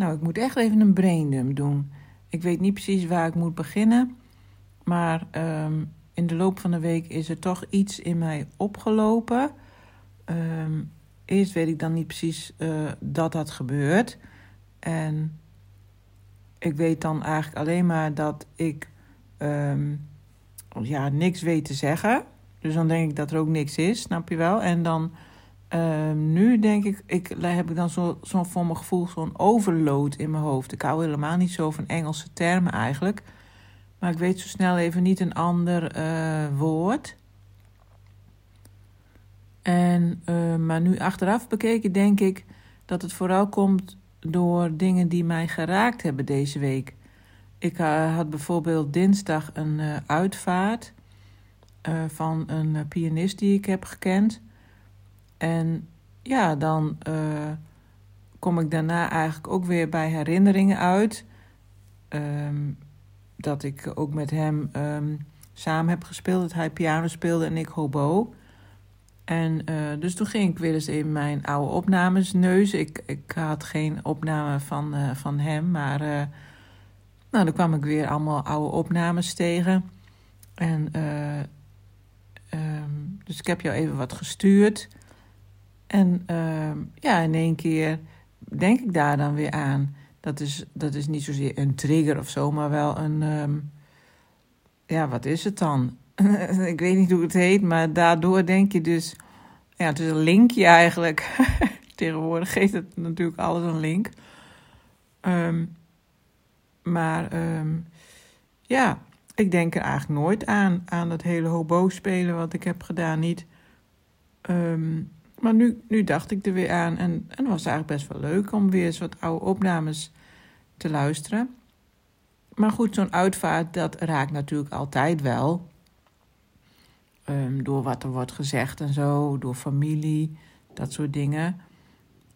Nou, ik moet echt even een braindump doen. Ik weet niet precies waar ik moet beginnen. Maar ehm, in de loop van de week is er toch iets in mij opgelopen. Ehm, eerst weet ik dan niet precies uh, dat dat gebeurt. En ik weet dan eigenlijk alleen maar dat ik ehm, ja, niks weet te zeggen. Dus dan denk ik dat er ook niks is, snap je wel? En dan Ehm, nu denk ik, ik, heb ik dan zo'n zo voor mijn gevoel zo'n overload in mijn hoofd. Ik hou helemaal niet zo van Engelse termen eigenlijk. Maar ik weet zo snel even niet een ander uh, woord. En, uh, maar nu achteraf bekeken denk ik dat het vooral komt door dingen die mij geraakt hebben deze week. Ik uh, had bijvoorbeeld dinsdag een uitvaart van een pianist die ik heb gekend. En ja, dan uh, kom ik daarna eigenlijk ook weer bij herinneringen uit. Um, dat ik ook met hem um, samen heb gespeeld. Dat hij piano speelde en ik hobo. En uh, dus toen ging ik weer eens in mijn oude opnames neuzen. Ik, ik had geen opname van, uh, van hem, maar uh, nou, dan kwam ik weer allemaal oude opnames tegen. En um, dus ik heb jou even wat gestuurd. En uh, ja, in één keer denk ik daar dan weer aan. Dat is, dat is niet zozeer een trigger of zo, maar wel een. Um, ja, wat is het dan? ik weet niet hoe het heet, maar daardoor denk je dus. Ja, het is een linkje eigenlijk. Tegenwoordig geeft het natuurlijk alles een link. Um, maar ja, ik denk er eigenlijk nooit aan, aan dat hele hobo spelen wat ik heb gedaan. Niet. Maar nu, nu dacht ik er weer aan en, en het was eigenlijk best wel leuk om weer eens wat oude opnames te luisteren. Maar goed, zo'n uitvaart, dat raakt natuurlijk altijd wel. Um, door wat er wordt gezegd en zo, door familie, dat soort dingen.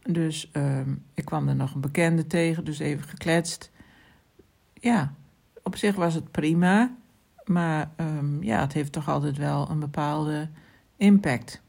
Dus um, ik kwam er nog een bekende tegen, dus even gekletst. Ja, op zich was het prima. Maar um, ja, het heeft toch altijd wel een bepaalde impact.